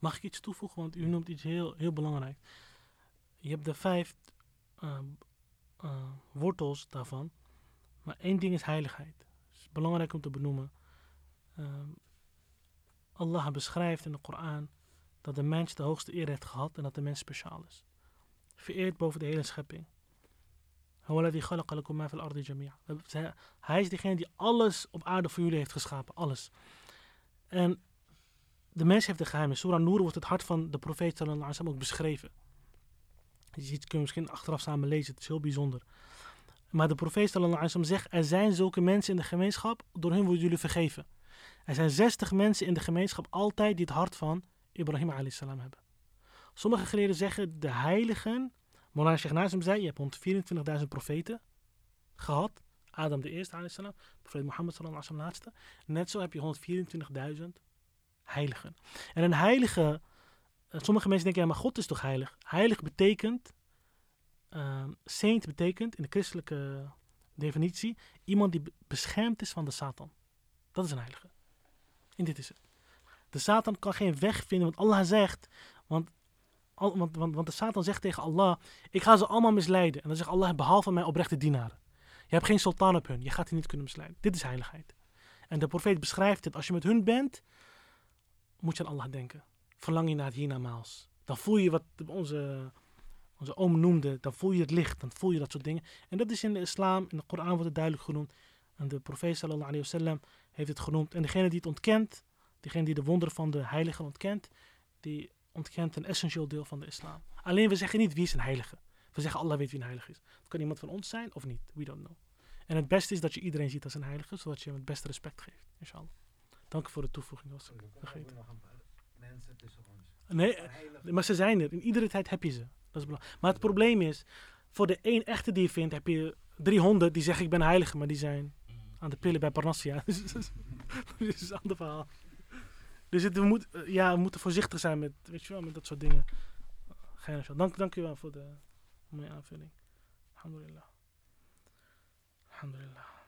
Mag ik iets toevoegen? Want u noemt iets heel, heel belangrijk. Je hebt de vijf ehm, eh, wortels daarvan. Maar één ding is heiligheid. Het is belangrijk om te benoemen. Ehm, Allah beschrijft in de Koran dat de mens de hoogste eer heeft gehad en dat de mens speciaal is. Vereerd boven de hele schepping. Hij is degene die alles op aarde voor jullie heeft geschapen. Alles. En de mens heeft de geheimen. Surah Noor wordt het hart van de profeet sallallahu alaihi ook beschreven. Je ziet, kun je misschien achteraf samen lezen. Het is heel bijzonder. Maar de profeet sallallahu alaihi zegt, er zijn zulke mensen in de gemeenschap, door hen worden jullie vergeven. Er zijn 60 mensen in de gemeenschap altijd die het hart van Ibrahim alayhi salam hebben. Sommige geleerden zeggen, de heiligen, Molana Sheikh Nazim zei, je hebt 124.000 profeten gehad. Adam de eerste alayhi salam, profeet Mohammed sallallahu alaihi laatste. Net zo heb je 124.000 heiligen. En een heilige, eh, sommige mensen denken, ja maar God is toch heilig? Heilig betekent, uh, saint betekent in de christelijke definitie, iemand die beschermd is van de Satan. Dat is een heilige. En dit is het. De Satan kan geen weg vinden, want Allah zegt, want, want, want, want de Satan zegt tegen Allah, ik ga ze allemaal misleiden. En dan zegt Allah, behalve mijn oprechte dienaren. Je hebt geen sultan op hun, je gaat die niet kunnen misleiden. Dit is heiligheid. En de profeet beschrijft het, als je met hun bent, moet je aan Allah denken. Verlang je naar het hiernamaals. Dan voel je wat onze, onze oom noemde, dan voel je het licht, dan voel je dat soort dingen. En dat is in de islam, in de Koran wordt het duidelijk genoemd. En de profeet sallallahu alayhi wasallam heeft het genoemd. En degene die het ontkent, degene die de wonderen van de heiligen ontkent, die ontkent een essentieel deel van de islam. Alleen we zeggen niet wie is een heilige. We zeggen Allah weet wie een heilige is. Het kan iemand van ons zijn of niet. We don't know. En het beste is dat je iedereen ziet als een heilige, zodat je hem het beste respect geeft. Inshallah. Dank voor de toevoeging. Was ik vergeten. Mensen tussen ons. Nee, maar ze zijn er. In iedere tijd heb je ze. Dat is belangrijk. Maar het probleem is, voor de één echte die je vindt, heb je 300 die zeggen ik ben heilige, maar die zijn aan de pillen bij Parnassia. dus dat is een ander verhaal. Dus het, we, moet, ja, we moeten voorzichtig zijn met, weet je wel, met dat soort dingen. Dank, dank u wel voor de mooie aanvulling. Alhamdulillah. Alhamdulillah.